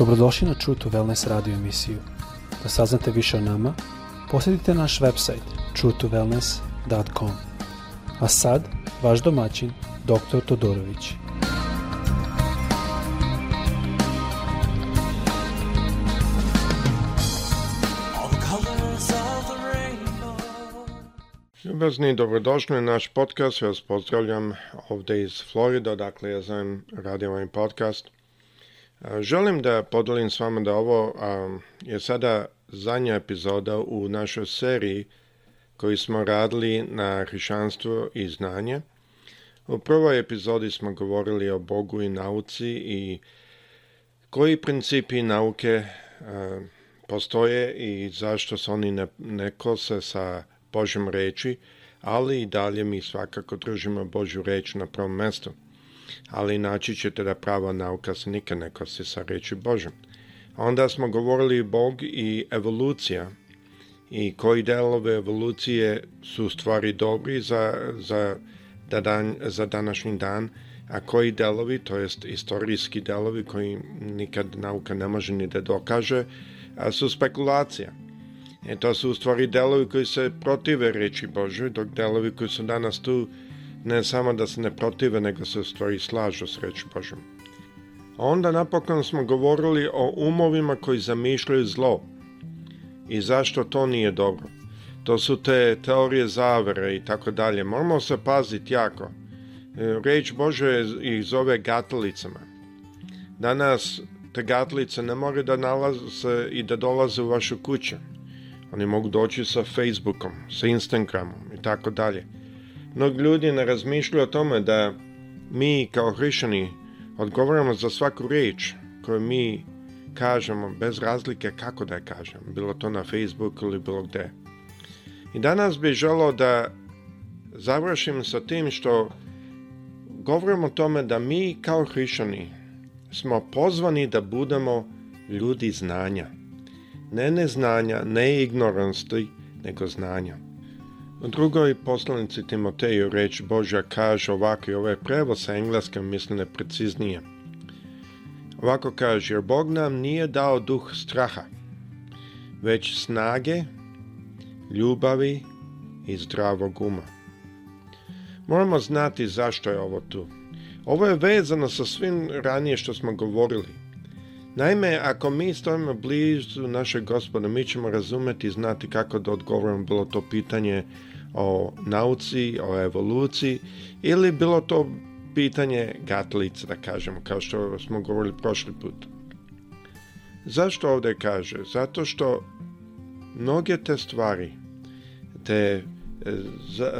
Dobrodošli na True to Wellness radio emisiju. Da saznate više o nama, posjetite naš website truetowellness.com. A sad, vaš domaćin, dr. Todorović. Ljubazni, dobrodošli na naš podcast. Ja vas pozdravljam ovdje iz Florida, dakle ja znam radio ovaj podcast. Želim da podelim s vama da ovo je sada zadnja epizoda u našoj seriji koji smo radili na hrišćanstvo i znanje. U prvoj epizodi smo govorili o Bogu i nauci i koji principi nauke postoje i zašto se oni ne, kose sa Božjom reči, ali i dalje mi svakako držimo Božju reč na prvom mjestu ali naći ćete da prava nauka se nikad ne kosi sa reći Božem. Onda smo govorili Bog i evolucija i koji delove evolucije su stvari dobri za, za, da dan, za današnji dan, a koji delovi, to jest istorijski delovi koji nikad nauka ne može ni da dokaže, a su spekulacija. E to su u stvari delovi koji se protive reći Božoj, dok delovi koji su danas tu ne samo da se ne protive, nego se stvari slažu s reći Božom. A onda napokon smo govorili o umovima koji zamišljaju zlo i zašto to nije dobro. To su te teorije zavere i tako dalje. Moramo se paziti jako. E, reč Bože ih zove gatlicama Danas te gatlice ne more da nalaze i da dolaze u vašu kuću. Oni mogu doći sa Facebookom, sa Instagramom i tako dalje. Mnogi ljudi ne razmišljaju o tome da mi kao hrišani odgovaramo za svaku riječ koju mi kažemo bez razlike kako da je kažem, bilo to na Facebooku ili bilo gdje. I danas bih želao da završim sa tim što govorimo o tome da mi kao hrišani smo pozvani da budemo ljudi znanja. Ne neznanja, ne ignoranstvi, nego znanja. Drugoj poslanici Timoteju reč Božja kaže ovako i ovaj prevo sa engleskom mislim preciznije. Ovako kaže, jer Bog nam nije dao duh straha, već snage, ljubavi i zdravog uma. Moramo znati zašto je ovo tu. Ovo je vezano sa svim ranije što smo govorili. Naime, ako mi stojimo blizu našeg gospoda, mi ćemo razumjeti i znati kako da odgovorimo bilo to pitanje o nauci, o evoluciji ili bilo to pitanje gatlica, da kažemo, kao što smo govorili prošli put. Zašto ovdje kaže? Zato što mnoge te stvari, te e,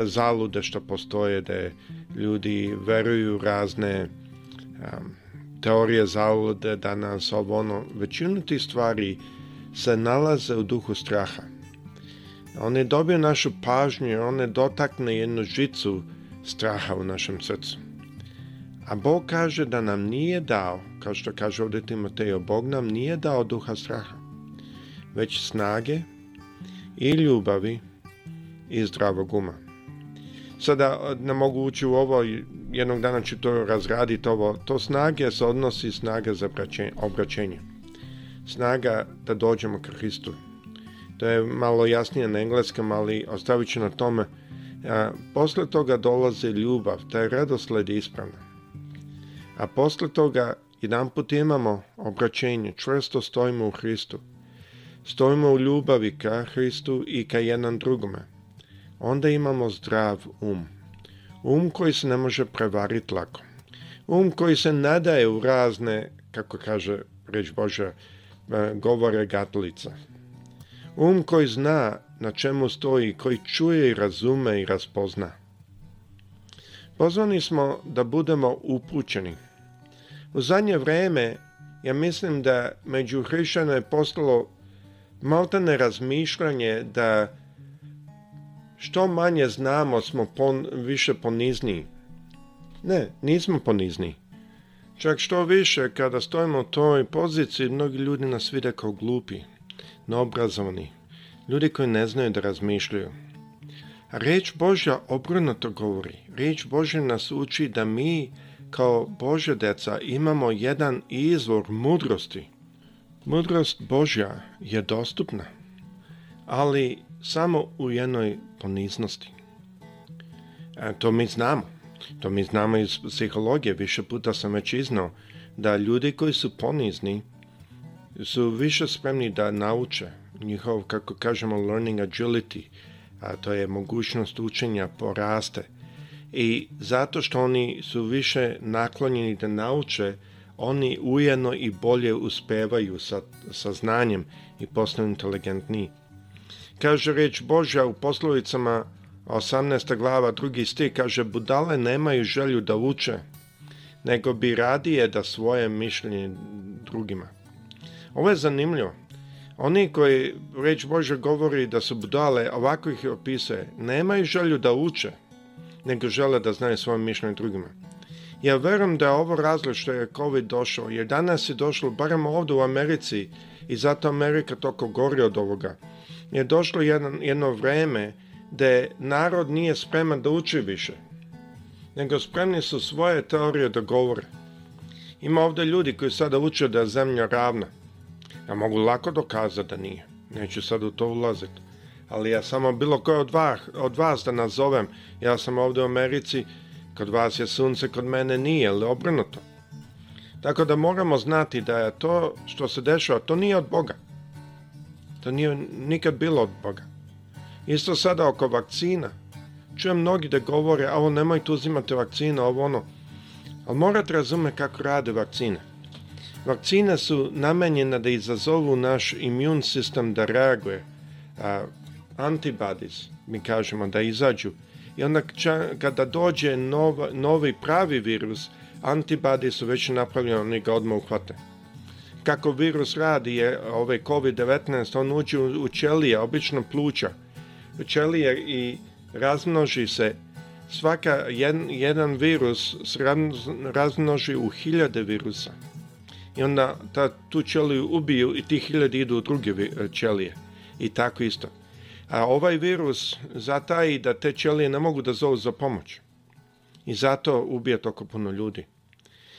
zalude što postoje, da ljudi veruju razne teorije zalude, danas ovo ono, većinu tih stvari se nalaze u duhu straha. On je dobio našu pažnju jer on je dotakne jednu žicu straha u našem srcu. A Bog kaže da nam nije dao, kao što kaže ovdje Timotejo, Bog nam nije dao duha straha, već snage i ljubavi i zdravog uma. Sada eh, ne mogu ući u ovo, jednog dana ću to razraditi ovo. To snage se odnosi snaga za obraćenje. Snaga da dođemo k Hristu to je malo jasnije na engleskom, ali ostavit ću na tome. A, e, posle toga dolazi ljubav, taj redosled je A posle toga jedan put imamo obraćenje, čvrsto stojimo u Hristu. Stojimo u ljubavi ka Hristu i ka jedan drugome. Onda imamo zdrav um. Um koji se ne može prevariti lako. Um koji se nadaje u razne, kako kaže reč Bože, govore gatlica. Um koji zna na čemu stoji, koji čuje i razume i raspozna. Pozvani smo da budemo upućeni. U zadnje vrijeme ja mislim da među hrišćana je postalo maltene razmišljanje da što manje znamo smo pon, više ponizniji. Ne, nismo ponizni. Čak što više, kada stojimo u toj poziciji, mnogi ljudi nas vide kao glupi neobrazovani, ljudi koji ne znaju da razmišljaju. Reč riječ Božja obrnuto govori. Reč Božja nas uči da mi kao Božja deca imamo jedan izvor mudrosti. Mudrost Božja je dostupna, ali samo u jednoj poniznosti. E, to mi znamo. To mi znamo iz psihologije. Više puta sam već iznao da ljudi koji su ponizni su više spremni da nauče njihov, kako kažemo, learning agility, a to je mogućnost učenja poraste. I zato što oni su više naklonjeni da nauče, oni ujedno i bolje uspevaju sa, sa znanjem i postaju inteligentniji. Kaže reč Božja u poslovicama 18. glava drugi sti kaže budale nemaju želju da uče, nego bi radije da svoje mišljenje drugima. Ovo je zanimljivo. Oni koji reč Bože govori da su budale, ovako ih opisuje, nemaju želju da uče, nego žele da znaju svoje mišljenje drugima. Ja verujem da je ovo razlog što je COVID došao, jer danas je došlo, barem ovdje u Americi, i zato Amerika toliko gori od ovoga, je došlo jedno, jedno vrijeme da narod nije spreman da uči više, nego spremni su svoje teorije da govore. Ima ovdje ljudi koji sada uče da je zemlja ravna, ja mogu lako dokazati da nije. Neću sad u to ulaziti. Ali ja samo bilo koje od vas, od vas da nazovem. Ja sam ovdje u Americi, kod vas je sunce, kod mene nije, ali obrnuto. Tako da moramo znati da je to što se dešava, to nije od Boga. To nije nikad bilo od Boga. Isto sada oko vakcina. Čujem mnogi da govore, a ovo nemojte uzimati vakcina, ovo ono. Ali morate razumjeti kako rade vakcine. Vakcina su namenjena da izazovu naš imun sistem da reaguje. A, antibodies, mi kažemo, da izađu. I onda kada dođe novi pravi virus, antibodies su već napravljeni, oni ga odmah uhvate. Kako virus radi je ovaj COVID-19, on uđe u, u ćelije, obično pluća. Ćelije i razmnoži se svaka jedan virus razmnoži u hiljade virusa i onda ta, tu ćeliju ubiju i ti hiljadi idu u druge e, ćelije i tako isto. A ovaj virus zataji da te ćelije ne mogu da zovu za pomoć i zato ubije toliko puno ljudi.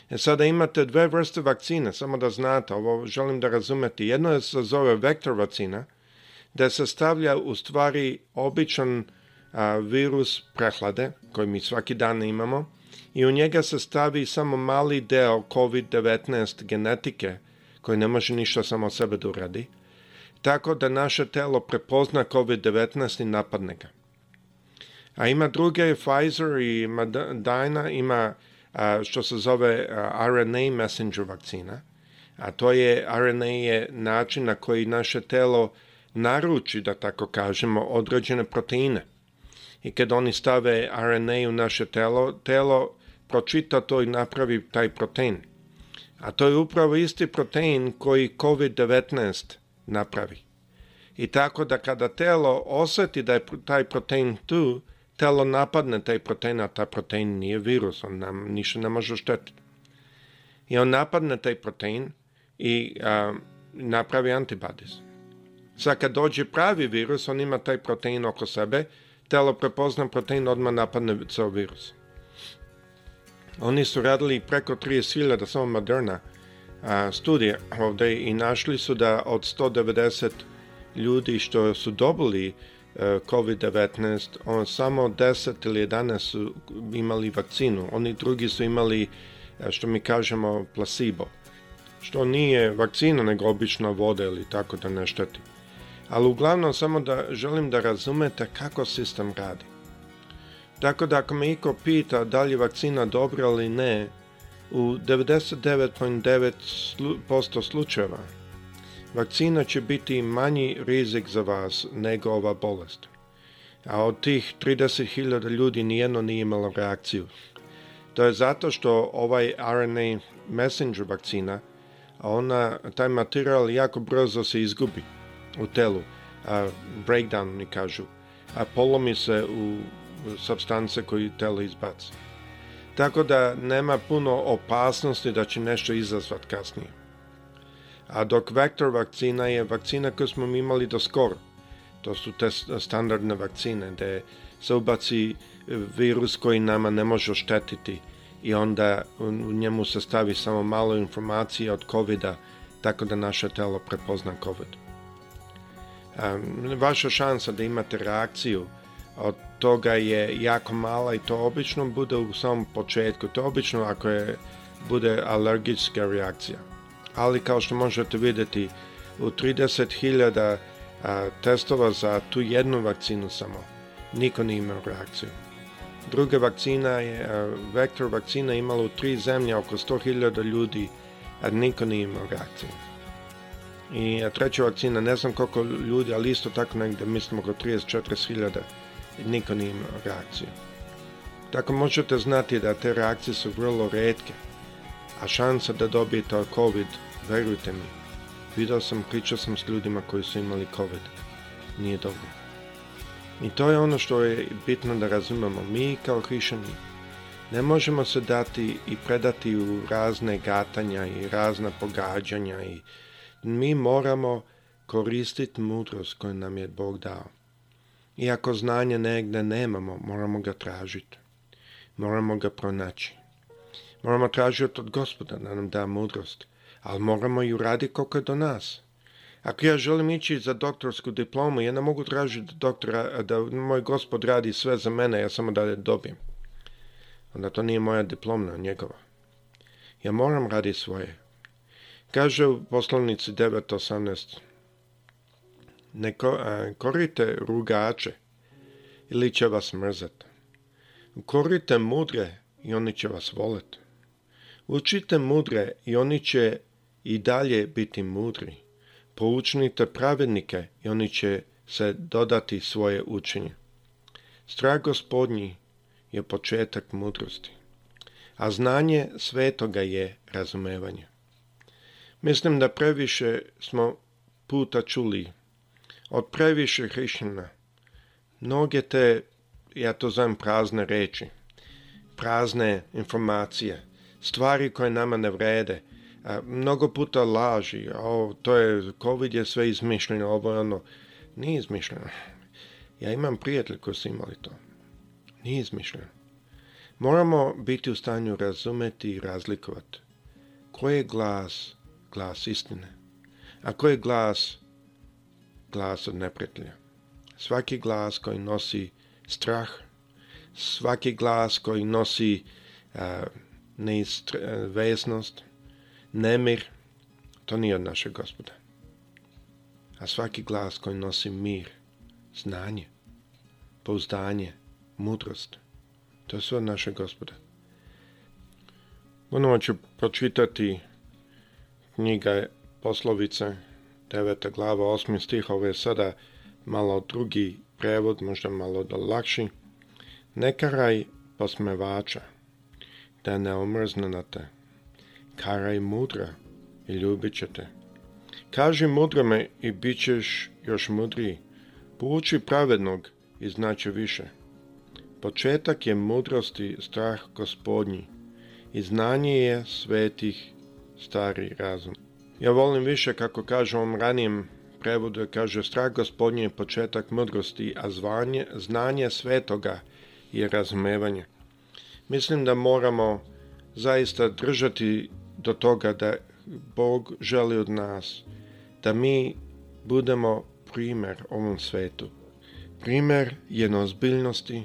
E sada imate dve vrste vakcine, samo da znate, ovo želim da razumete. Jedno je se zove vektor vakcina, da se stavlja u stvari običan virus prehlade, koji mi svaki dan imamo, i u njega se stavi samo mali deo COVID-19 genetike, koji ne može ništa samo od sebe da uradi, tako da naše telo prepozna COVID-19 i napadne ga. A ima druge, Pfizer i Moderna ima što se zove RNA messenger vakcina, a to je RNA je način na koji naše telo naruči, da tako kažemo, određene proteine. I kad oni stave RNA u naše telo, telo pročita to i napravi taj protein. A to je upravo isti protein koji COVID-19 napravi. I tako da kada telo osjeti da je taj protein tu, telo napadne taj protein, a taj protein nije virus, on nam ništa ne može štetiti. I on napadne taj protein i napravi antibodies. Sad kad dođe pravi virus, on ima taj protein oko sebe, telo prepozna protein, odmah napadne ceo virus. Oni su radili preko 30.000 samo Moderna a, studije ovdje i našli su da od 190 ljudi što su dobili e, COVID-19, on, samo 10 ili 11 su imali vakcinu, oni drugi su imali, e, što mi kažemo, placebo, što nije vakcina, nego obična voda ili tako da ne šteti. Ali uglavnom samo da želim da razumete kako sistem radi. Tako da ako me iko pita da li je vakcina dobra ili ne, u 99.9% slučajeva vakcina će biti manji rizik za vas nego ova bolest. A od tih 30.000 ljudi nijedno nije imalo reakciju. To je zato što ovaj RNA messenger vakcina, ona, taj materijal jako brzo se izgubi u telu. A breakdown mi kažu. A polomi se u substance koju telo izbaci. Tako da nema puno opasnosti da će nešto izazvat kasnije. A dok vektor vakcina je vakcina koju smo imali do skoro. To su te standardne vakcine da se ubaci e, virus koji nama ne može štetiti i onda u njemu se stavi samo malo informacije od covid tako da naše telo prepozna COVID. vaša šansa da imate reakciju od toga je jako mala i to obično bude u samom početku. To obično ako je, bude alergijska reakcija. Ali kao što možete vidjeti, u 30.000 testova za tu jednu vakcinu samo, niko nije imao reakciju. Druga vakcina je, a, vektor vakcina imala u tri zemlje oko 100.000 ljudi, a niko nije imao reakciju. I a treća vakcina, ne znam koliko ljudi, ali isto tako negdje, mislim oko 34.000 40000 niko nije imao reakciju. Tako možete znati da te reakcije su vrlo redke, a šansa da dobijete COVID, verujte mi, video sam, pričao sam s ljudima koji su imali COVID, nije dobro. I to je ono što je bitno da razumemo. Mi kao hrišani ne možemo se dati i predati u razne gatanja i razna pogađanja i mi moramo koristiti mudrost koju nam je Bog dao. I ako znanje negde nemamo, moramo ga tražiti. Moramo ga pronaći. Moramo tražiti od gospoda da nam da mudrost, ali moramo ju raditi koliko je do nas. Ako ja želim ići za doktorsku diplomu, ja ne mogu tražiti doktora, da moj gospod radi sve za mene, ja samo da je dobijem. Onda to nije moja diplomna, njegova. Ja moram raditi svoje. Kaže u poslovnici 9.18 ne e, korite rugače ili će vas mrzati. Korite mudre i oni će vas volet. Učite mudre i oni će i dalje biti mudri. Poučnite pravednike i oni će se dodati svoje učenje. Strah gospodnji je početak mudrosti, a znanje svetoga je razumevanje. Mislim da previše smo puta čuli od previše hrišćana. Mnoge te, ja to zovem prazne reči, prazne informacije, stvari koje nama ne vrede, mnogo puta laži, o, to je, COVID je sve izmišljeno, ovo ono, nije izmišljeno. Ja imam prijatelj koji su imali to. Nije izmišljeno. Moramo biti u stanju razumeti i razlikovati. Koji je glas? Glas istine. A koji je glas glas od neprijatelja. Svaki glas koji nosi strah, svaki glas koji nosi uh, nemir, to nije od našeg gospoda. A svaki glas koji nosi mir, znanje, pouzdanje, mudrost, to su od našeg gospoda. Ponovo ću pročitati knjiga poslovice Deveta glava 8. stih, ovo je sada malo drugi prevod, možda malo lakši. Ne karaj posmevača, da ne omrzne na te. Karaj mudra i ljubit će te. Kaži mudrome i bit ćeš još mudriji. Pouči pravednog i znaće više. Početak je mudrosti strah gospodnji i znanje je svetih stari razum. Ja volim više, kako kaže u ranijem prevodu, kaže strah gospodnje je početak mudrosti, a zvanje, znanje svetoga je razumevanje. Mislim da moramo zaista držati do toga da Bog želi od nas da mi budemo primjer ovom svetu. Primjer jednozbiljnosti,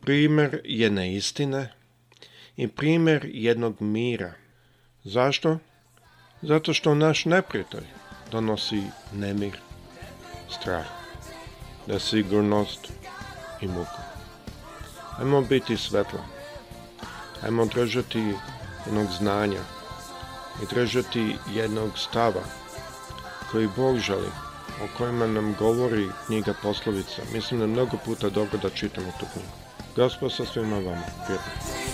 primjer jedne istine i primjer jednog mira. Zašto? Zato što naš neprijatelj donosi nemir, strah, sigurnost i muku. Ajmo biti svetla. Ajmo držati jednog znanja i držati jednog stava koji Bog želi, o kojima nam govori knjiga poslovica. Mislim da mnogo puta dobro da čitamo tu knjigu. Gospod sa svima vama. Prijatelj.